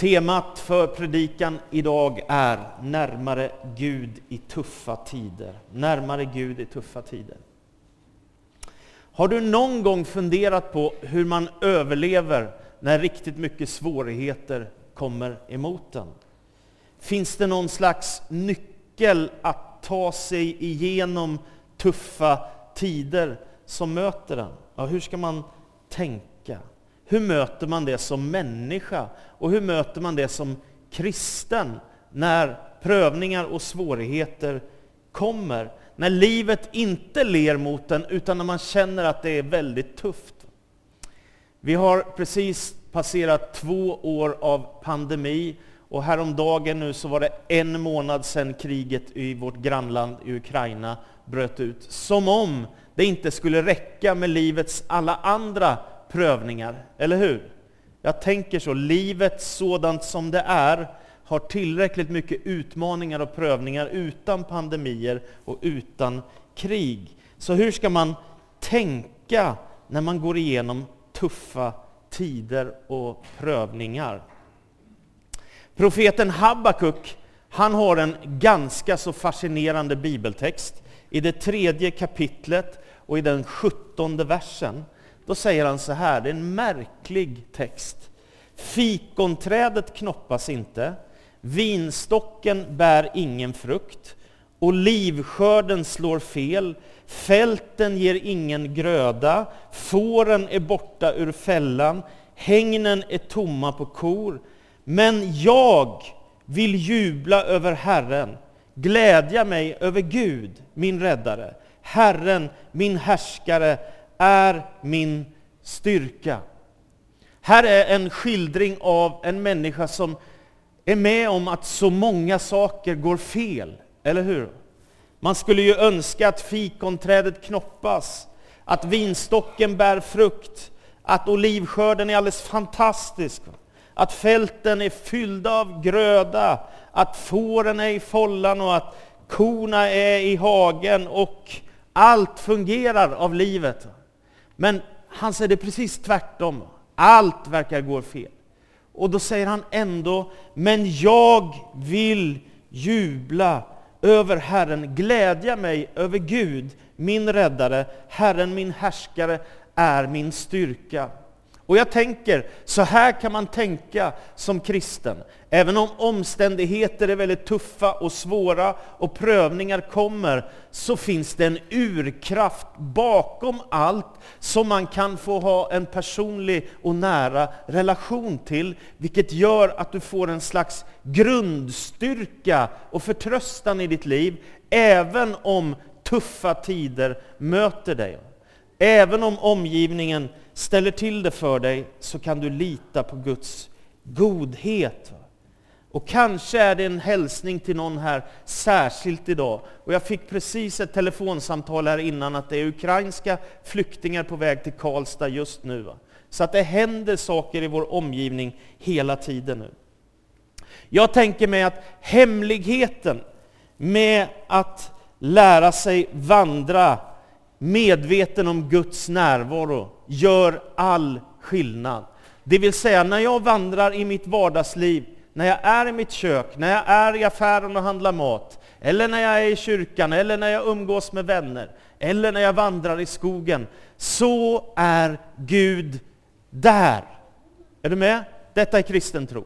Temat för predikan idag är närmare Gud i tuffa tider. Närmare Gud i tuffa tider. Har du någon gång funderat på hur man överlever när riktigt mycket svårigheter kommer emot en? Finns det någon slags nyckel att ta sig igenom tuffa tider som möter en? Ja, hur ska man tänka? Hur möter man det som människa? Och hur möter man det som kristen när prövningar och svårigheter kommer? När livet inte ler mot en, utan när man känner att det är väldigt tufft. Vi har precis passerat två år av pandemi och häromdagen nu så var det en månad sedan kriget i vårt grannland i Ukraina bröt ut. Som om det inte skulle räcka med livets alla andra prövningar, eller hur? Jag tänker så, livet sådant som det är har tillräckligt mycket utmaningar och prövningar utan pandemier och utan krig. Så hur ska man tänka när man går igenom tuffa tider och prövningar? Profeten Habakuk, han har en ganska så fascinerande bibeltext. I det tredje kapitlet och i den sjuttonde versen, då säger han så här, det är en märklig text. Fikonträdet knoppas inte, vinstocken bär ingen frukt, olivskörden slår fel, fälten ger ingen gröda, fåren är borta ur fällan, hängnen är tomma på kor. Men jag vill jubla över Herren, glädja mig över Gud, min räddare. Herren, min härskare, är min styrka. Här är en skildring av en människa som är med om att så många saker går fel, eller hur? Man skulle ju önska att fikonträdet knoppas, att vinstocken bär frukt, att olivskörden är alldeles fantastisk, att fälten är fyllda av gröda, att fåren är i follan och att korna är i hagen och allt fungerar av livet. Men han säger det precis tvärtom. Allt verkar gå fel. Och då säger han ändå, men jag vill jubla över Herren, glädja mig över Gud, min räddare, Herren min härskare är min styrka. Och jag tänker, så här kan man tänka som kristen. Även om omständigheter är väldigt tuffa och svåra och prövningar kommer, så finns det en urkraft bakom allt som man kan få ha en personlig och nära relation till, vilket gör att du får en slags grundstyrka och förtröstan i ditt liv, även om tuffa tider möter dig. Även om omgivningen ställer till det för dig så kan du lita på Guds godhet. Och kanske är det en hälsning till någon här särskilt idag. Och jag fick precis ett telefonsamtal här innan att det är ukrainska flyktingar på väg till Karlstad just nu. Så att det händer saker i vår omgivning hela tiden nu. Jag tänker mig att hemligheten med att lära sig vandra medveten om Guds närvaro gör all skillnad. Det vill säga, när jag vandrar i mitt vardagsliv, när jag är i mitt kök, när jag är i affären och handlar mat, eller när jag är i kyrkan, eller när jag umgås med vänner, eller när jag vandrar i skogen, så är Gud där. Är du med? Detta är kristen tro.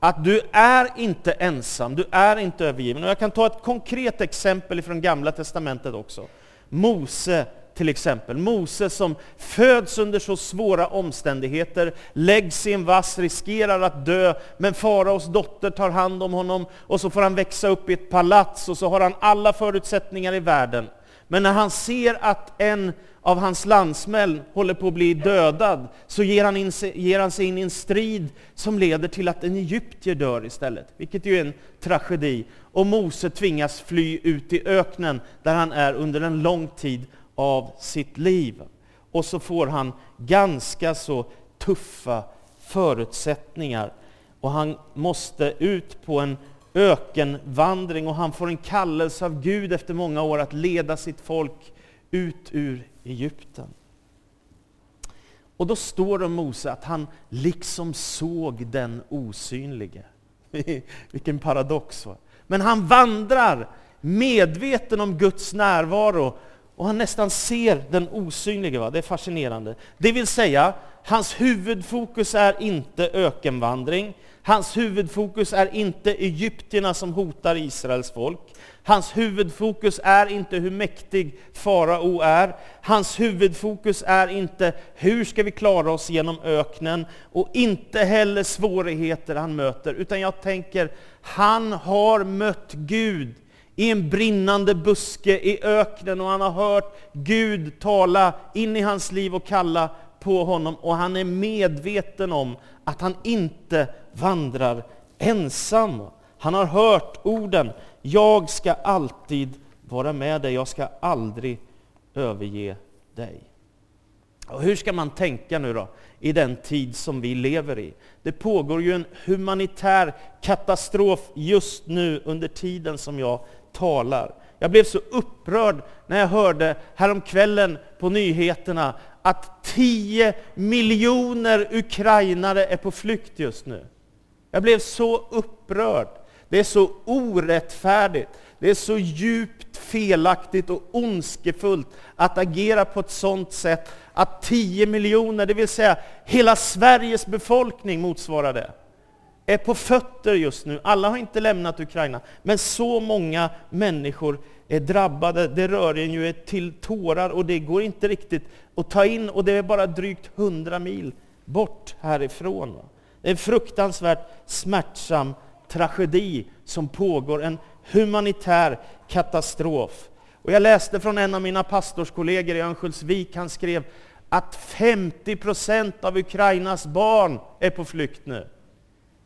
Att du är inte ensam, du är inte övergiven. Och jag kan ta ett konkret exempel från Gamla Testamentet också. Mose till exempel. Mose som föds under så svåra omständigheter, läggs i en vass, riskerar att dö, men faraos dotter tar hand om honom och så får han växa upp i ett palats och så har han alla förutsättningar i världen. Men när han ser att en av hans landsmän håller på att bli dödad, så ger han, in, ger han sig in i en strid som leder till att en egyptier dör istället, vilket ju är en tragedi. Och Mose tvingas fly ut i öknen, där han är under en lång tid av sitt liv. Och så får han ganska så tuffa förutsättningar. Och han måste ut på en ökenvandring och han får en kallelse av Gud efter många år att leda sitt folk ut ur Egypten. Och då står det om Mose att han liksom såg den osynlige. Vilken paradox. Va? Men han vandrar medveten om Guds närvaro och han nästan ser den osynlige. Va? Det är fascinerande. Det vill säga, hans huvudfokus är inte ökenvandring. Hans huvudfokus är inte egyptierna som hotar Israels folk. Hans huvudfokus är inte hur mäktig farao är. Hans huvudfokus är inte hur ska vi klara oss genom öknen och inte heller svårigheter han möter. Utan jag tänker, han har mött Gud i en brinnande buske i öknen och han har hört Gud tala in i hans liv och kalla på honom och han är medveten om att han inte vandrar ensam. Han har hört orden, jag ska alltid vara med dig, jag ska aldrig överge dig. Och hur ska man tänka nu då, i den tid som vi lever i? Det pågår ju en humanitär katastrof just nu under tiden som jag talar. Jag blev så upprörd när jag hörde häromkvällen på nyheterna att 10 miljoner ukrainare är på flykt just nu. Jag blev så upprörd. Det är så orättfärdigt. Det är så djupt felaktigt och ondskefullt att agera på ett sådant sätt att 10 miljoner, det vill säga hela Sveriges befolkning motsvarar det, är på fötter just nu. Alla har inte lämnat Ukraina, men så många människor är drabbade. Det rör en ju till tårar och det går inte riktigt att ta in och det är bara drygt 100 mil bort härifrån. Det är en fruktansvärt smärtsam tragedi som pågår, en humanitär katastrof. Och jag läste från en av mina pastorskollegor i Örnsköldsvik, han skrev att 50 procent av Ukrainas barn är på flykt nu.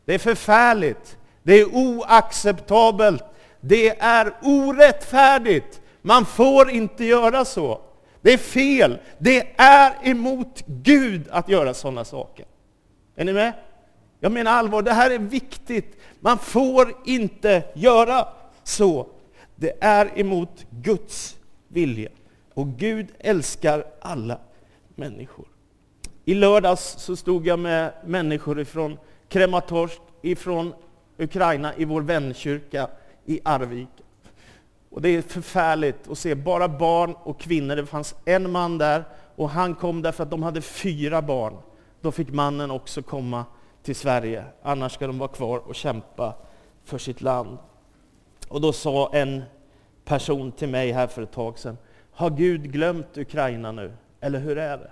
Det är förfärligt, det är oacceptabelt, det är orättfärdigt. Man får inte göra så. Det är fel. Det är emot Gud att göra sådana saker. Är ni med? Jag menar allvar, det här är viktigt. Man får inte göra så. Det är emot Guds vilja. Och Gud älskar alla människor. I lördags så stod jag med människor ifrån Krematorsk, ifrån Ukraina, i vår vänkyrka i Arvika. Och det är förfärligt att se bara barn och kvinnor. Det fanns en man där och han kom därför att de hade fyra barn. Då fick mannen också komma till Sverige, annars ska de vara kvar och kämpa för sitt land. Och då sa en person till mig här för ett tag sedan, har Gud glömt Ukraina nu? Eller hur är det?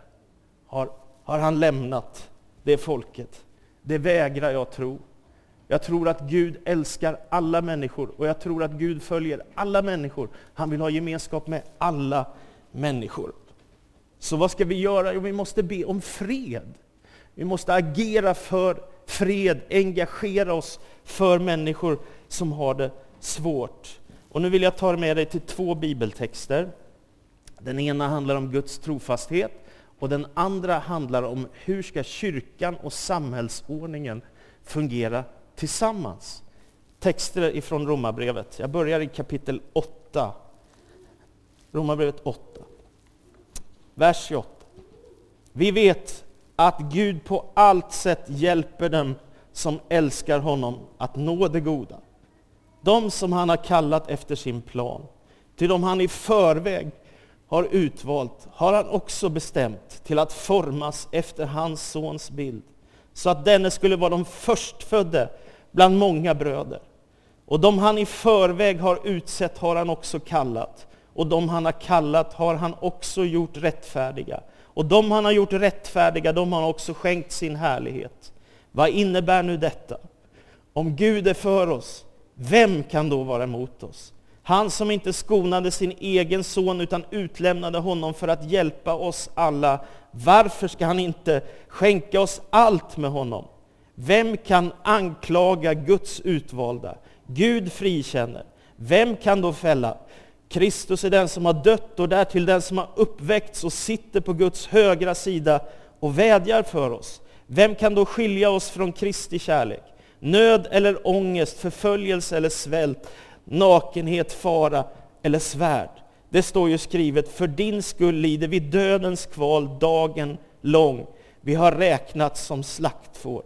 Har, har han lämnat det folket? Det vägrar jag tro. Jag tror att Gud älskar alla människor och jag tror att Gud följer alla människor. Han vill ha gemenskap med alla människor. Så vad ska vi göra? Jo, vi måste be om fred. Vi måste agera för fred, engagera oss för människor som har det svårt. Och nu vill jag ta med dig till två bibeltexter. Den ena handlar om Guds trofasthet och den andra handlar om hur ska kyrkan och samhällsordningen fungera tillsammans. Texter ifrån Romarbrevet. Jag börjar i kapitel 8. Romarbrevet 8. Vers 28. Vi vet att Gud på allt sätt hjälper dem som älskar honom att nå det goda. De som han har kallat efter sin plan. Till de han i förväg har utvalt har han också bestämt till att formas efter hans sons bild, så att denne skulle vara de förstfödde bland många bröder. Och de han i förväg har utsett har han också kallat, och de han har kallat har han också gjort rättfärdiga. Och de han har gjort rättfärdiga, de har han också skänkt sin härlighet. Vad innebär nu detta? Om Gud är för oss, vem kan då vara emot oss? Han som inte skonade sin egen son utan utlämnade honom för att hjälpa oss alla. Varför ska han inte skänka oss allt med honom? Vem kan anklaga Guds utvalda? Gud frikänner. Vem kan då fälla? Kristus är den som har dött och därtill den som har uppväckts och sitter på Guds högra sida och vädjar för oss. Vem kan då skilja oss från Kristi kärlek? Nöd eller ångest, förföljelse eller svält, nakenhet, fara eller svärd. Det står ju skrivet, för din skull lider vi dödens kval dagen lång. Vi har räknats som slaktfår.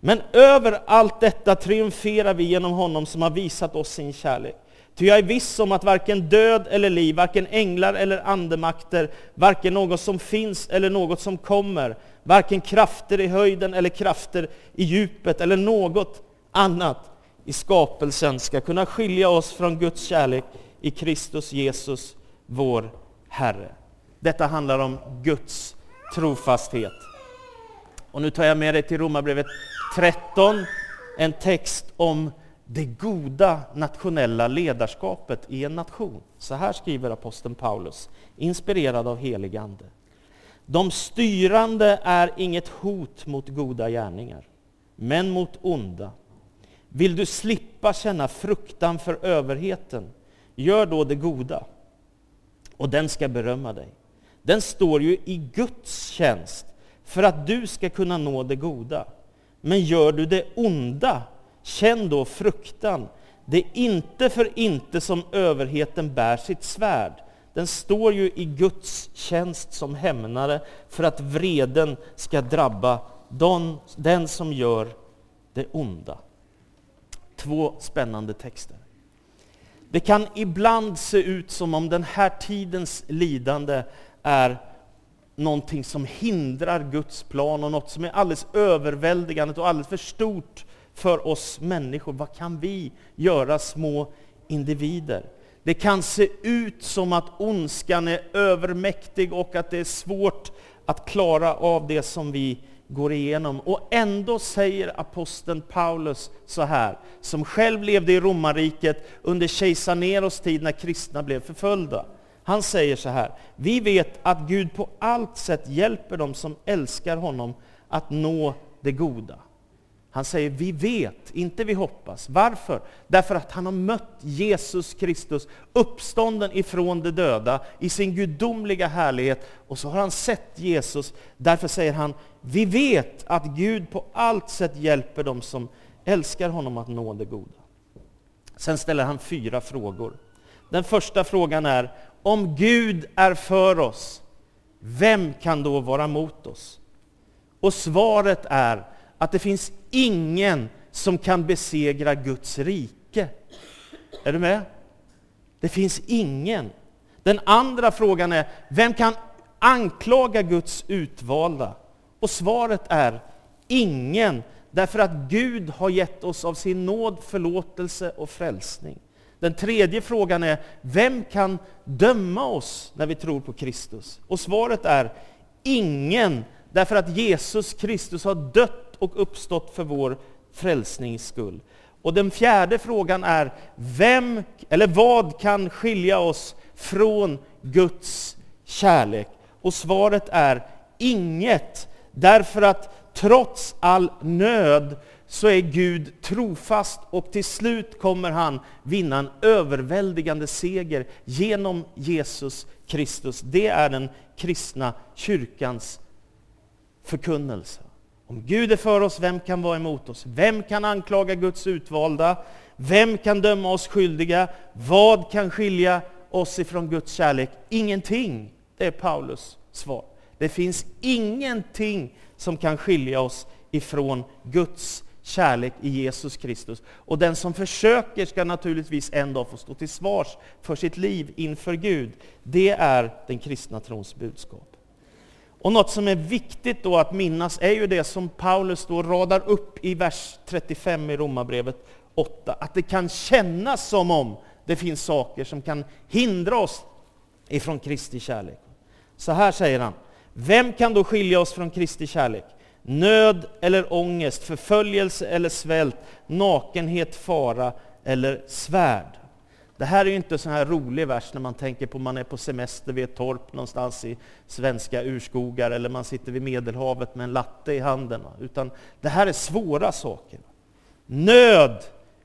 Men över allt detta triumferar vi genom honom som har visat oss sin kärlek. Ty jag är viss om att varken död eller liv, varken änglar eller andemakter, varken något som finns eller något som kommer, varken krafter i höjden eller krafter i djupet eller något annat i skapelsen ska kunna skilja oss från Guds kärlek i Kristus Jesus, vår Herre. Detta handlar om Guds trofasthet. Och nu tar jag med dig till Romarbrevet 13, en text om det goda nationella ledarskapet i en nation. Så här skriver aposteln Paulus, inspirerad av helig ande. De styrande är inget hot mot goda gärningar, men mot onda. Vill du slippa känna fruktan för överheten, gör då det goda, och den ska berömma dig. Den står ju i Guds tjänst för att du ska kunna nå det goda. Men gör du det onda, känn då fruktan. Det är inte för inte som överheten bär sitt svärd. Den står ju i Guds tjänst som hämnare för att vreden ska drabba den, den som gör det onda. Två spännande texter. Det kan ibland se ut som om den här tidens lidande är någonting som hindrar Guds plan och något som är alldeles överväldigande och alldeles för stort för oss människor. Vad kan vi göra, små individer? Det kan se ut som att ondskan är övermäktig och att det är svårt att klara av det som vi går igenom. Och ändå säger aposteln Paulus så här, som själv levde i romarriket under kejsar Neros tid när kristna blev förföljda. Han säger så här, vi vet att Gud på allt sätt hjälper dem som älskar honom att nå det goda. Han säger vi vet, inte vi hoppas. Varför? Därför att han har mött Jesus Kristus, uppstånden ifrån de döda, i sin gudomliga härlighet. Och så har han sett Jesus. Därför säger han, vi vet att Gud på allt sätt hjälper dem som älskar honom att nå det goda. Sen ställer han fyra frågor. Den första frågan är, om Gud är för oss, vem kan då vara mot oss? Och svaret är att det finns ingen som kan besegra Guds rike. Är du med? Det finns ingen. Den andra frågan är, vem kan anklaga Guds utvalda? Och svaret är, ingen. Därför att Gud har gett oss av sin nåd förlåtelse och frälsning. Den tredje frågan är, vem kan döma oss när vi tror på Kristus? Och svaret är, ingen, därför att Jesus Kristus har dött och uppstått för vår frälsnings skull. Och den fjärde frågan är, vem, eller vad kan skilja oss från Guds kärlek? Och svaret är, inget, därför att trots all nöd så är Gud trofast och till slut kommer han vinna en överväldigande seger genom Jesus Kristus. Det är den kristna kyrkans förkunnelse. Om Gud är för oss, vem kan vara emot oss? Vem kan anklaga Guds utvalda? Vem kan döma oss skyldiga? Vad kan skilja oss ifrån Guds kärlek? Ingenting. Det är Paulus svar. Det finns ingenting som kan skilja oss ifrån Guds kärlek i Jesus Kristus. Och den som försöker ska naturligtvis en dag få stå till svars för sitt liv inför Gud. Det är den kristna trons budskap. Och något som är viktigt då att minnas är ju det som Paulus då radar upp i vers 35 i Romarbrevet 8, att det kan kännas som om det finns saker som kan hindra oss ifrån Kristi kärlek. Så här säger han, vem kan då skilja oss från Kristi kärlek? nöd eller ångest, förföljelse eller svält, nakenhet, fara eller svärd. Det här är ju inte så här rolig vers när man tänker på man är på semester vid ett torp någonstans i svenska urskogar eller man sitter vid Medelhavet med en latte i handen. Utan det här är svåra saker. Nöd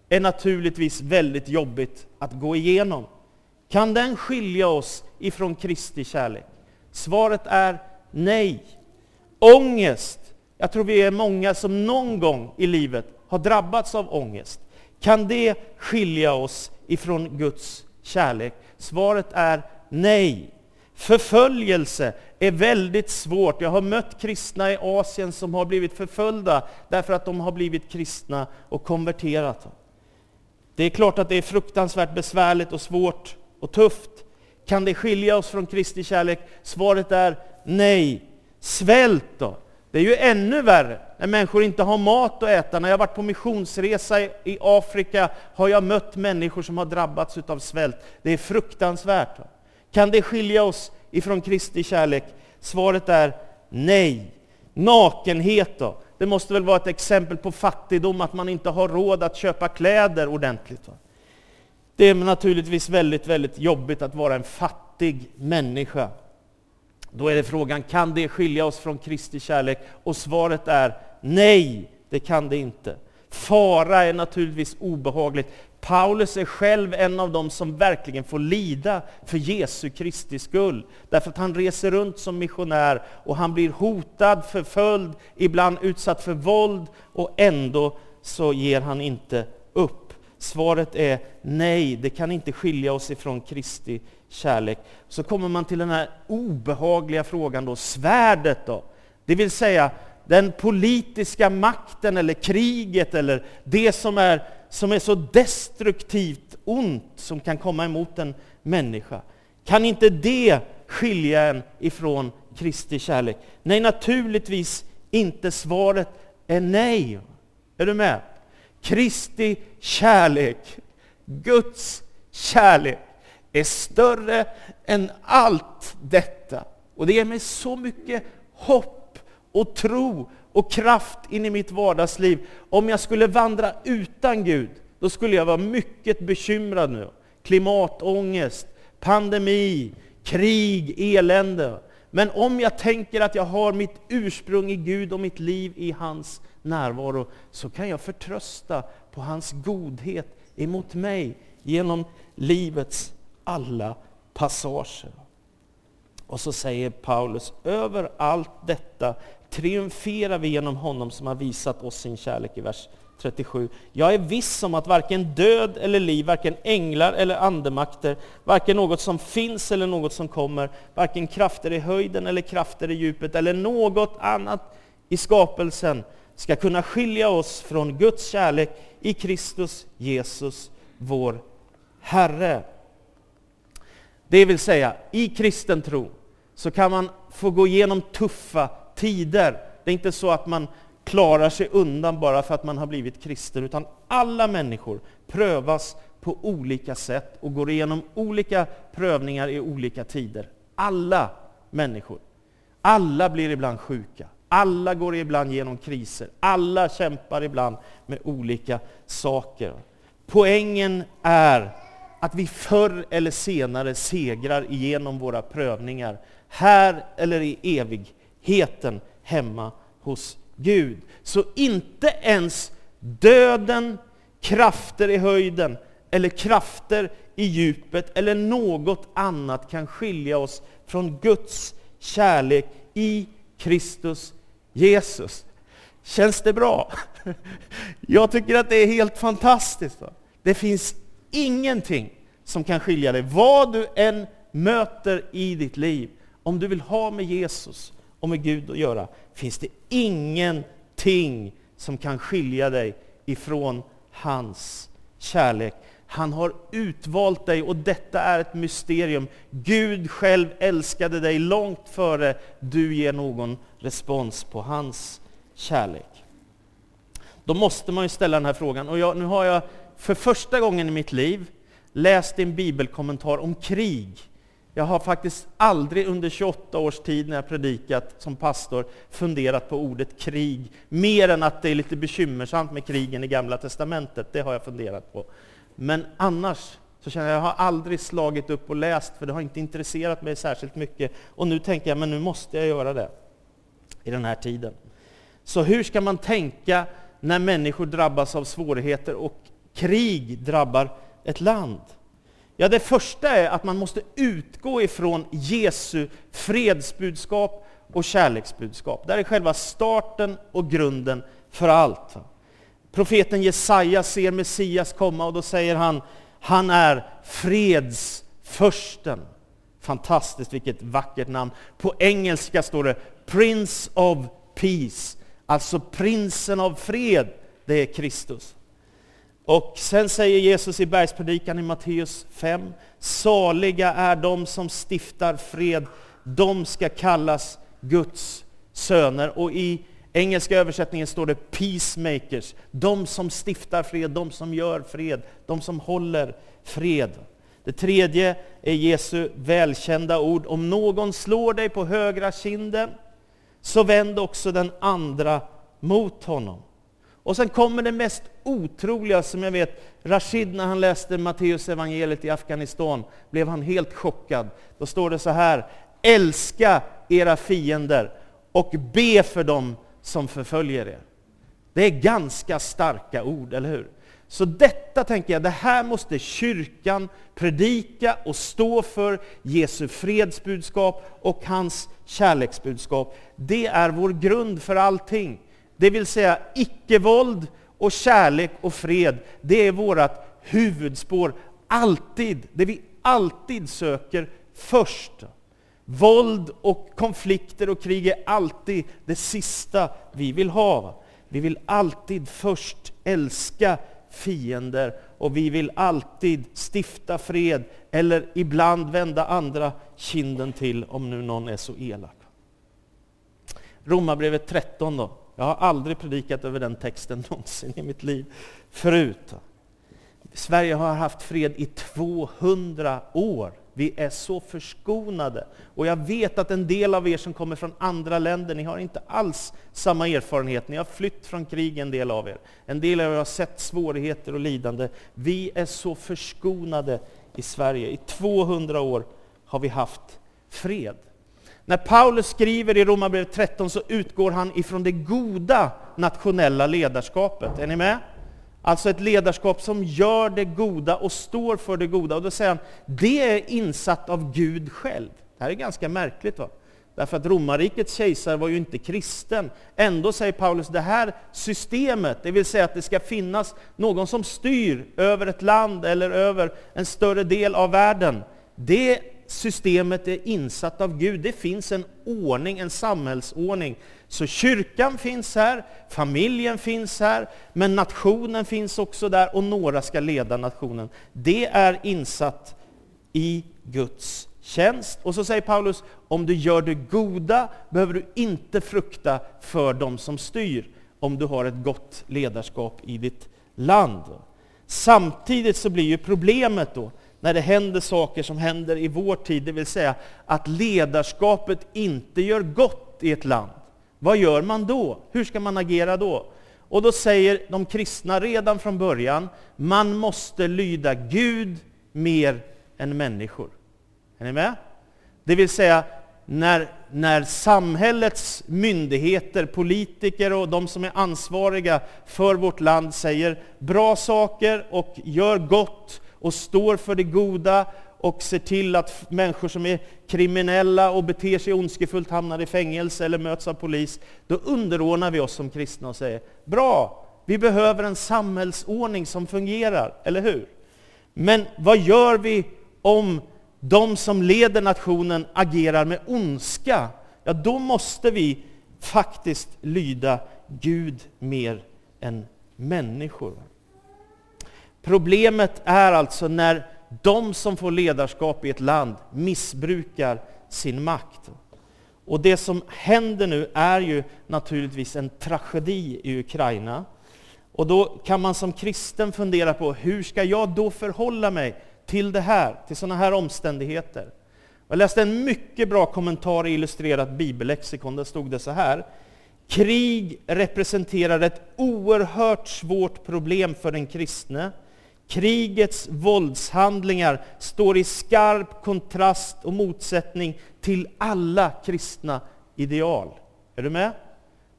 är naturligtvis väldigt jobbigt att gå igenom. Kan den skilja oss ifrån Kristi kärlek? Svaret är nej. Ångest jag tror vi är många som någon gång i livet har drabbats av ångest. Kan det skilja oss ifrån Guds kärlek? Svaret är nej. Förföljelse är väldigt svårt. Jag har mött kristna i Asien som har blivit förföljda därför att de har blivit kristna och konverterat. Det är klart att det är fruktansvärt besvärligt och svårt och tufft. Kan det skilja oss från Kristi kärlek? Svaret är nej. Svält då? Det är ju ännu värre när människor inte har mat att äta. När jag varit på missionsresa i Afrika har jag mött människor som har drabbats av svält. Det är fruktansvärt. Kan det skilja oss ifrån Kristi kärlek? Svaret är nej. Nakenhet då? Det måste väl vara ett exempel på fattigdom, att man inte har råd att köpa kläder ordentligt. Va? Det är naturligtvis väldigt, väldigt jobbigt att vara en fattig människa. Då är det frågan, kan det skilja oss från Kristi kärlek? Och svaret är nej, det kan det inte. Fara är naturligtvis obehagligt. Paulus är själv en av dem som verkligen får lida för Jesu Kristi skull. Därför att han reser runt som missionär och han blir hotad, förföljd, ibland utsatt för våld och ändå så ger han inte upp. Svaret är nej, det kan inte skilja oss ifrån Kristi kärlek. Så kommer man till den här obehagliga frågan då, svärdet då? Det vill säga den politiska makten eller kriget eller det som är, som är så destruktivt ont som kan komma emot en människa. Kan inte det skilja en ifrån Kristi kärlek? Nej, naturligtvis inte. Svaret är nej. Är du med? Kristi kärlek, Guds kärlek, är större än allt detta. Och det ger mig så mycket hopp och tro och kraft in i mitt vardagsliv. Om jag skulle vandra utan Gud, då skulle jag vara mycket bekymrad nu. Klimatångest, pandemi, krig, elände. Men om jag tänker att jag har mitt ursprung i Gud och mitt liv i hans närvaro, så kan jag förtrösta på hans godhet emot mig genom livets alla passager. Och så säger Paulus, över allt detta triumferar vi genom honom som har visat oss sin kärlek i vers 37. Jag är viss om att varken död eller liv, varken änglar eller andemakter, varken något som finns eller något som kommer, varken krafter i höjden eller krafter i djupet eller något annat i skapelsen ska kunna skilja oss från Guds kärlek i Kristus Jesus, vår Herre. Det vill säga, i kristen tro så kan man få gå igenom tuffa tider. Det är inte så att man klarar sig undan bara för att man har blivit kristen, utan alla människor prövas på olika sätt och går igenom olika prövningar i olika tider. Alla människor. Alla blir ibland sjuka. Alla går ibland genom kriser. Alla kämpar ibland med olika saker. Poängen är att vi förr eller senare segrar igenom våra prövningar, här eller i evigheten hemma hos Gud. Så inte ens döden, krafter i höjden eller krafter i djupet eller något annat kan skilja oss från Guds kärlek i Kristus Jesus. Känns det bra? Jag tycker att det är helt fantastiskt. Det finns ingenting som kan skilja dig. Vad du än möter i ditt liv, om du vill ha med Jesus och med Gud att göra, finns det ingenting som kan skilja dig ifrån hans kärlek. Han har utvalt dig och detta är ett mysterium. Gud själv älskade dig långt före du ger någon respons på hans kärlek. Då måste man ju ställa den här frågan, och jag, nu har jag för första gången i mitt liv läst en bibelkommentar om krig. Jag har faktiskt aldrig under 28 års tid när jag predikat som pastor funderat på ordet krig, mer än att det är lite bekymmersamt med krigen i Gamla Testamentet. Det har jag funderat på. Men annars så känner jag, jag har aldrig slagit upp och läst, för det har inte intresserat mig särskilt mycket. Och nu tänker jag, men nu måste jag göra det i den här tiden. Så hur ska man tänka när människor drabbas av svårigheter och krig drabbar ett land? Ja, det första är att man måste utgå ifrån Jesu fredsbudskap och kärleksbudskap. Det är själva starten och grunden för allt. Profeten Jesaja ser Messias komma och då säger han, han är fredsförsten. Fantastiskt, vilket vackert namn. På engelska står det Prince of Peace, alltså prinsen av fred, det är Kristus. Och sen säger Jesus i bergspredikan i Matteus 5, saliga är de som stiftar fred, de ska kallas Guds söner. Och i engelska översättningen står det peacemakers, de som stiftar fred, de som gör fred, de som håller fred. Det tredje är Jesu välkända ord, om någon slår dig på högra kinden, så vänd också den andra mot honom. Och sen kommer det mest otroliga som jag vet, Rashid när han läste Matteus evangeliet i Afghanistan blev han helt chockad. Då står det så här, älska era fiender och be för dem som förföljer er. Det är ganska starka ord, eller hur? Så detta tänker jag, det här måste kyrkan predika och stå för, Jesu fredsbudskap och hans kärleksbudskap. Det är vår grund för allting. Det vill säga icke-våld och kärlek och fred, det är vårt huvudspår, alltid, det vi alltid söker först. Våld och konflikter och krig är alltid det sista vi vill ha. Vi vill alltid först älska fiender och vi vill alltid stifta fred eller ibland vända andra kinden till om nu någon är så elak. Romarbrevet 13 då. Jag har aldrig predikat över den texten någonsin i mitt liv förut. Sverige har haft fred i 200 år. Vi är så förskonade. Och jag vet att en del av er som kommer från andra länder, ni har inte alls samma erfarenhet. Ni har flytt från krig, en del av er. En del av er har sett svårigheter och lidande. Vi är så förskonade i Sverige. I 200 år har vi haft fred. När Paulus skriver i Romarbrevet 13 så utgår han ifrån det goda nationella ledarskapet. Är ni med? Alltså ett ledarskap som gör det goda och står för det goda. Och då säger han, det är insatt av Gud själv. Det här är ganska märkligt. va? Därför att romarrikets kejsare var ju inte kristen. Ändå säger Paulus, det här systemet, det vill säga att det ska finnas någon som styr över ett land eller över en större del av världen. Det systemet är insatt av Gud. Det finns en ordning, en samhällsordning. Så kyrkan finns här, familjen finns här, men nationen finns också där och några ska leda nationen. Det är insatt i Guds tjänst. Och så säger Paulus, om du gör det goda behöver du inte frukta för dem som styr, om du har ett gott ledarskap i ditt land. Samtidigt så blir ju problemet då, när det händer saker som händer i vår tid, det vill säga att ledarskapet inte gör gott i ett land. Vad gör man då? Hur ska man agera då? Och då säger de kristna redan från början, man måste lyda Gud mer än människor. Är ni med? Det vill säga, när, när samhällets myndigheter, politiker och de som är ansvariga för vårt land säger bra saker och gör gott och står för det goda och ser till att människor som är kriminella och beter sig ondskefullt hamnar i fängelse eller möts av polis, då underordnar vi oss som kristna och säger bra, vi behöver en samhällsordning som fungerar, eller hur? Men vad gör vi om de som leder nationen agerar med ondska? Ja, då måste vi faktiskt lyda Gud mer än människor. Problemet är alltså när de som får ledarskap i ett land missbrukar sin makt. Och det som händer nu är ju naturligtvis en tragedi i Ukraina. Och då kan man som kristen fundera på, hur ska jag då förhålla mig till det här, till sådana här omständigheter? Jag läste en mycket bra kommentar i illustrerat bibellexikon, där stod det så här. Krig representerar ett oerhört svårt problem för den kristne, Krigets våldshandlingar står i skarp kontrast och motsättning till alla kristna ideal. Är du med?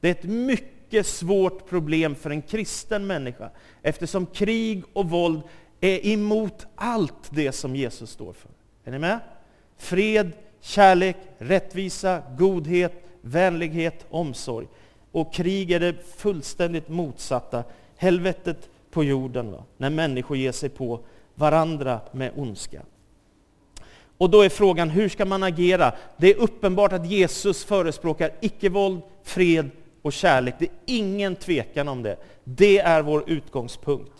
Det är ett mycket svårt problem för en kristen människa, eftersom krig och våld är emot allt det som Jesus står för. Är ni med? Fred, kärlek, rättvisa, godhet, vänlighet, omsorg. Och krig är det fullständigt motsatta. Helvetet på jorden, va? när människor ger sig på varandra med ondska. Och då är frågan, hur ska man agera? Det är uppenbart att Jesus förespråkar icke-våld, fred och kärlek. Det är ingen tvekan om det. Det är vår utgångspunkt.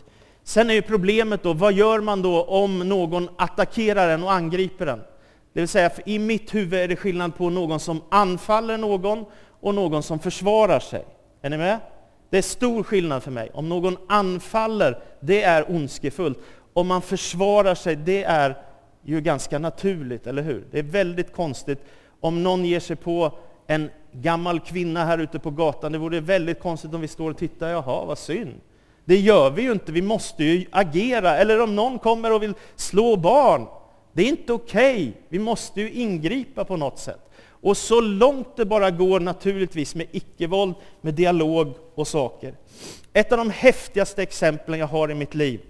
Sen är ju problemet då, vad gör man då om någon attackerar en och angriper en? Det vill säga, i mitt huvud är det skillnad på någon som anfaller någon och någon som försvarar sig. Är ni med? Det är stor skillnad för mig. Om någon anfaller, det är ondskefullt. Om man försvarar sig, det är ju ganska naturligt, eller hur? Det är väldigt konstigt om någon ger sig på en gammal kvinna här ute på gatan. Det vore väldigt konstigt om vi står och tittar, jaha, vad synd. Det gör vi ju inte, vi måste ju agera. Eller om någon kommer och vill slå barn, det är inte okej. Okay. Vi måste ju ingripa på något sätt. Och så långt det bara går naturligtvis med icke-våld, med dialog och saker. Ett av de häftigaste exemplen jag har i mitt liv,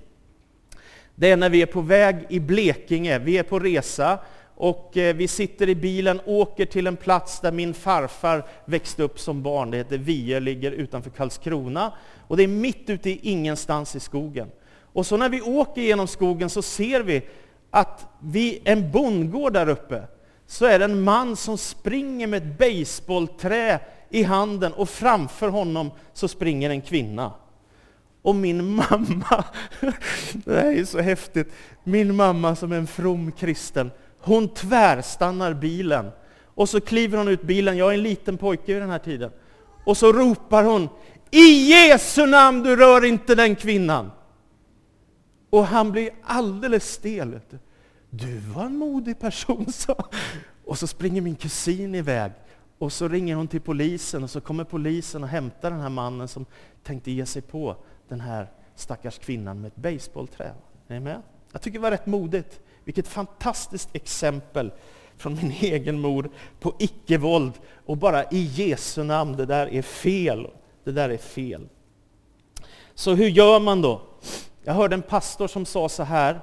det är när vi är på väg i Blekinge. Vi är på resa och eh, vi sitter i bilen, åker till en plats där min farfar växte upp som barn. Det heter Vie, ligger utanför Karlskrona. Och det är mitt ute i ingenstans i skogen. Och så när vi åker genom skogen så ser vi att vi, en bondgård där uppe så är det en man som springer med ett baseballträ i handen och framför honom så springer en kvinna. Och min mamma, det här är så häftigt, min mamma som är en from kristen, hon tvärstannar bilen. Och så kliver hon ut bilen, jag är en liten pojke vid den här tiden. Och så ropar hon, i Jesu namn, du rör inte den kvinnan! Och han blir alldeles stel. Du var en modig person, sa Och så springer min kusin iväg. Och så ringer hon till polisen och så kommer polisen och hämtar den här mannen som tänkte ge sig på den här stackars kvinnan med ett basebollträ. Är ni med? Jag tycker det var rätt modigt. Vilket fantastiskt exempel från min egen mor på icke-våld och bara i Jesu namn, det där är fel. Det där är fel. Så hur gör man då? Jag hörde en pastor som sa så här,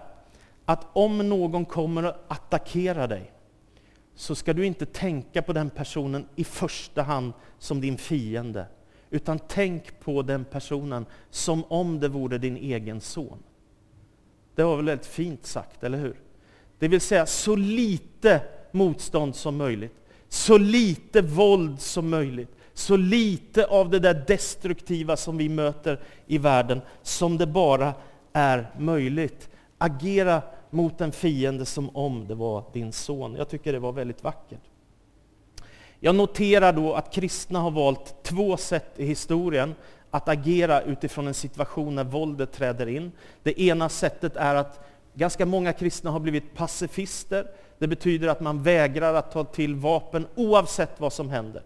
att om någon kommer att attackera dig, så ska du inte tänka på den personen i första hand som din fiende, utan tänk på den personen som om det vore din egen son. Det var väl väldigt fint sagt, eller hur? Det vill säga så lite motstånd som möjligt, så lite våld som möjligt, så lite av det där destruktiva som vi möter i världen som det bara är möjligt. Agera mot en fiende som om det var din son. Jag tycker det var väldigt vackert. Jag noterar då att kristna har valt två sätt i historien att agera utifrån en situation när våldet träder in. Det ena sättet är att ganska många kristna har blivit pacifister. Det betyder att man vägrar att ta till vapen oavsett vad som händer.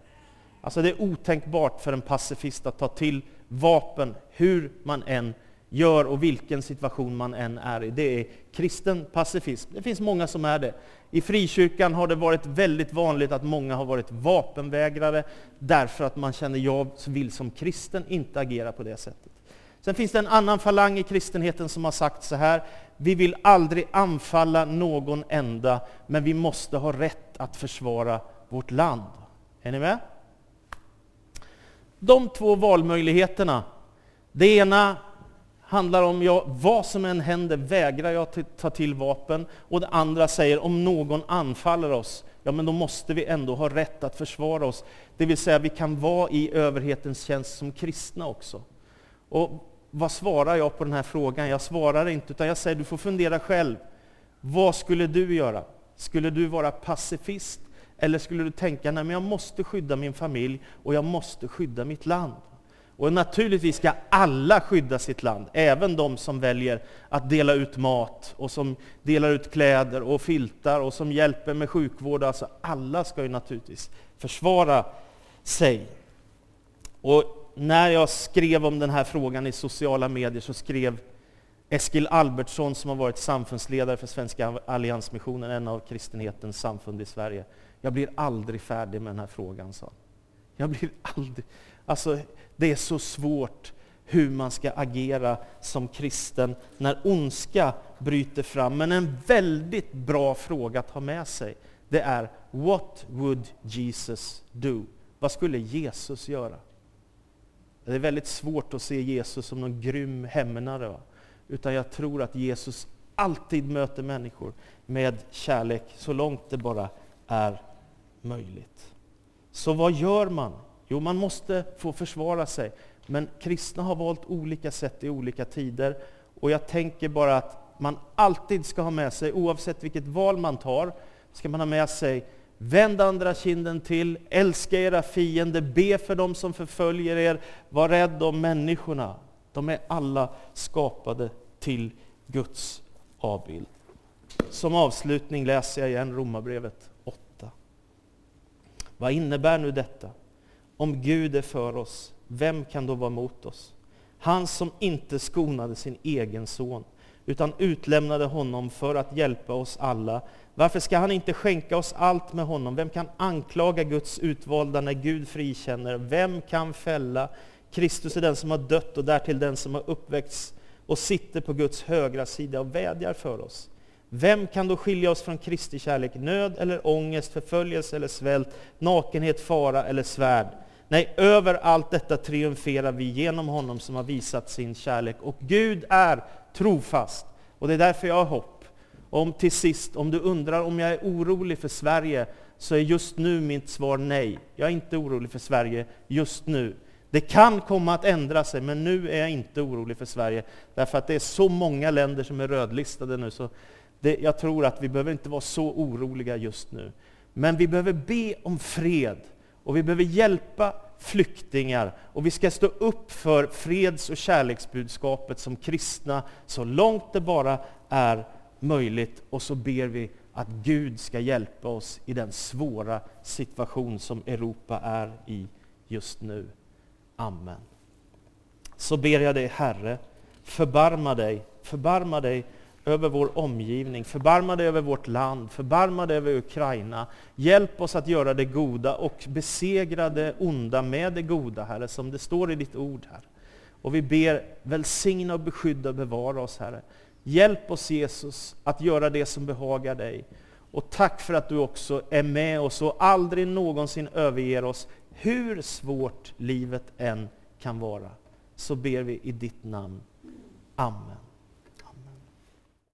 Alltså det är otänkbart för en pacifist att ta till vapen hur man än gör och vilken situation man än är i. Det är kristen pacifism. Det finns många som är det. I frikyrkan har det varit väldigt vanligt att många har varit vapenvägrare därför att man känner jag vill som kristen inte agera på det sättet. Sen finns det en annan falang i kristenheten som har sagt så här, vi vill aldrig anfalla någon enda, men vi måste ha rätt att försvara vårt land. Är ni med? De två valmöjligheterna, det ena handlar om jag, vad som än händer vägrar jag ta till vapen. Och det andra säger om någon anfaller oss, ja men då måste vi ändå ha rätt att försvara oss. Det vill säga vi kan vara i överhetens tjänst som kristna också. Och vad svarar jag på den här frågan? Jag svarar inte, utan jag säger du får fundera själv. Vad skulle du göra? Skulle du vara pacifist? Eller skulle du tänka, nej men jag måste skydda min familj och jag måste skydda mitt land? Och naturligtvis ska alla skydda sitt land, även de som väljer att dela ut mat och som delar ut kläder och filtar och som hjälper med sjukvård. Alltså alla ska ju naturligtvis försvara sig. Och när jag skrev om den här frågan i sociala medier så skrev Eskil Albertsson som har varit samfundsledare för Svenska Alliansmissionen, en av kristenhetens samfund i Sverige. Jag blir aldrig färdig med den här frågan, sa Jag blir aldrig... Alltså, det är så svårt hur man ska agera som kristen när ondska bryter fram. Men en väldigt bra fråga att ha med sig, det är What would Jesus do? Vad skulle Jesus göra? Det är väldigt svårt att se Jesus som någon grym hämnare. Utan jag tror att Jesus alltid möter människor med kärlek så långt det bara är möjligt. Så vad gör man? Jo, man måste få försvara sig. Men kristna har valt olika sätt i olika tider. Och jag tänker bara att man alltid ska ha med sig, oavsett vilket val man tar, ska man ha med sig Vänd andra kinden till, älska era fiender, be för dem som förföljer er, var rädd om människorna. De är alla skapade till Guds avbild. Som avslutning läser jag igen Romarbrevet 8. Vad innebär nu detta? Om Gud är för oss, vem kan då vara mot oss? Han som inte skonade sin egen son, utan utlämnade honom för att hjälpa oss alla. Varför ska han inte skänka oss allt med honom? Vem kan anklaga Guds utvalda när Gud frikänner? Vem kan fälla? Kristus är den som har dött och därtill den som har uppväckts och sitter på Guds högra sida och vädjar för oss. Vem kan då skilja oss från Kristi kärlek? Nöd eller ångest, förföljelse eller svält, nakenhet, fara eller svärd? Nej, över allt detta triumferar vi genom honom som har visat sin kärlek. Och Gud är trofast. Och det är därför jag har hopp. Om till sist, om du undrar om jag är orolig för Sverige, så är just nu mitt svar nej. Jag är inte orolig för Sverige just nu. Det kan komma att ändra sig, men nu är jag inte orolig för Sverige, därför att det är så många länder som är rödlistade nu, så det, jag tror att vi behöver inte vara så oroliga just nu. Men vi behöver be om fred, och vi behöver hjälpa flyktingar, och vi ska stå upp för freds och kärleksbudskapet som kristna, så långt det bara är möjligt, och så ber vi att Gud ska hjälpa oss i den svåra situation som Europa är i just nu. Amen. Så ber jag dig, Herre, förbarma dig, förbarma dig över vår omgivning, förbarma dig över vårt land, förbarma dig över Ukraina. Hjälp oss att göra det goda och besegra det onda med det goda, Herre, som det står i ditt ord, Herre. Och vi ber, välsigna och beskydda och bevara oss, Herre. Hjälp oss, Jesus, att göra det som behagar dig. Och tack för att du också är med oss och aldrig någonsin överger oss, hur svårt livet än kan vara. Så ber vi i ditt namn. Amen.